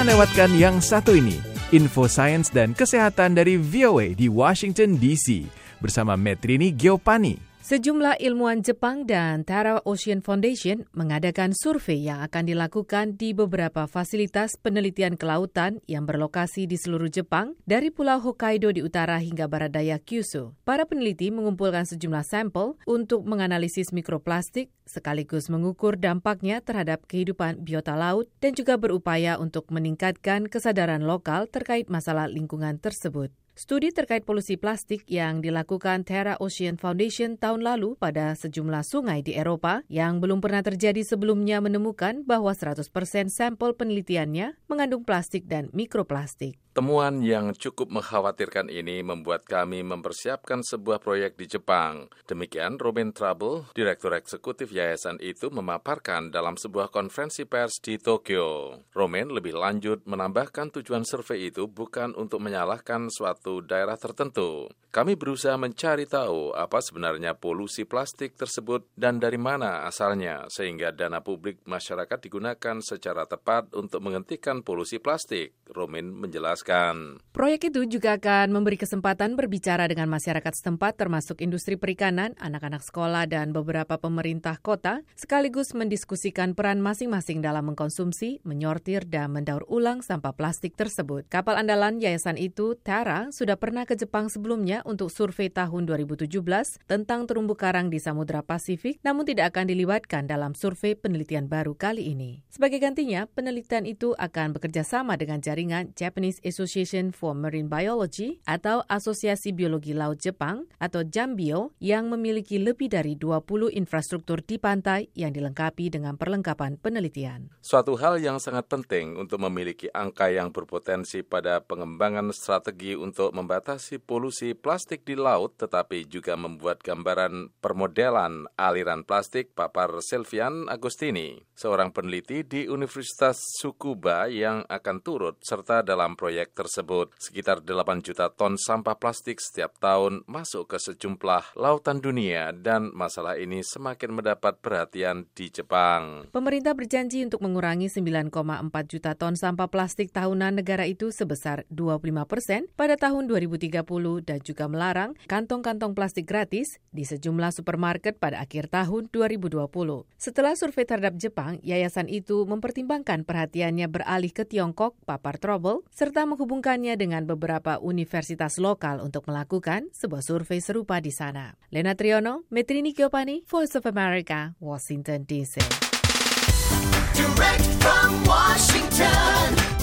Jangan lewatkan yang satu ini, info sains dan kesehatan dari VOA di Washington DC bersama Metrini Geopani. Sejumlah ilmuwan Jepang dan Tara Ocean Foundation mengadakan survei yang akan dilakukan di beberapa fasilitas penelitian kelautan yang berlokasi di seluruh Jepang, dari Pulau Hokkaido di utara hingga barat daya Kyushu. Para peneliti mengumpulkan sejumlah sampel untuk menganalisis mikroplastik, sekaligus mengukur dampaknya terhadap kehidupan biota laut dan juga berupaya untuk meningkatkan kesadaran lokal terkait masalah lingkungan tersebut. Studi terkait polusi plastik yang dilakukan Terra Ocean Foundation tahun lalu pada sejumlah sungai di Eropa yang belum pernah terjadi sebelumnya menemukan bahwa 100% sampel penelitiannya mengandung plastik dan mikroplastik. Temuan yang cukup mengkhawatirkan ini membuat kami mempersiapkan sebuah proyek di Jepang. Demikian Robin Trouble, Direktur Eksekutif Yayasan itu memaparkan dalam sebuah konferensi pers di Tokyo. Romain lebih lanjut menambahkan tujuan survei itu bukan untuk menyalahkan suatu daerah tertentu. Kami berusaha mencari tahu apa sebenarnya polusi plastik tersebut dan dari mana asalnya, sehingga dana publik masyarakat digunakan secara tepat untuk menghentikan polusi plastik. Menjelaskan menjelaskan. Proyek itu juga akan memberi kesempatan berbicara dengan masyarakat setempat termasuk industri perikanan, anak-anak sekolah, dan beberapa pemerintah kota, sekaligus mendiskusikan peran masing-masing dalam mengkonsumsi, menyortir, dan mendaur ulang sampah plastik tersebut. Kapal andalan yayasan itu, Tara, sudah pernah ke Jepang sebelumnya untuk survei tahun 2017 tentang terumbu karang di Samudra Pasifik, namun tidak akan dilibatkan dalam survei penelitian baru kali ini. Sebagai gantinya, penelitian itu akan bekerja sama dengan jaringan Japanese Association for Marine Biology atau Asosiasi Biologi Laut Jepang atau JAMBIO yang memiliki lebih dari 20 infrastruktur di pantai yang dilengkapi dengan perlengkapan penelitian. Suatu hal yang sangat penting untuk memiliki angka yang berpotensi pada pengembangan strategi untuk membatasi polusi plastik di laut tetapi juga membuat gambaran permodelan aliran plastik papar Silvian Agostini, seorang peneliti di Universitas Tsukuba yang akan turut serta dalam proyek tersebut. Sekitar 8 juta ton sampah plastik setiap tahun masuk ke sejumlah lautan dunia dan masalah ini semakin mendapat perhatian di Jepang. Pemerintah berjanji untuk mengurangi 9,4 juta ton sampah plastik tahunan negara itu sebesar 25 persen pada tahun 2030 dan juga melarang kantong-kantong plastik gratis di sejumlah supermarket pada akhir tahun 2020. Setelah survei terhadap Jepang, yayasan itu mempertimbangkan perhatiannya beralih ke Tiongkok, papar Trouble, serta menghubungkannya dengan beberapa universitas lokal untuk melakukan sebuah survei serupa di sana. Lena Triono, Metrini Giovanni, Voice of America, Washington DC. Direct from Washington.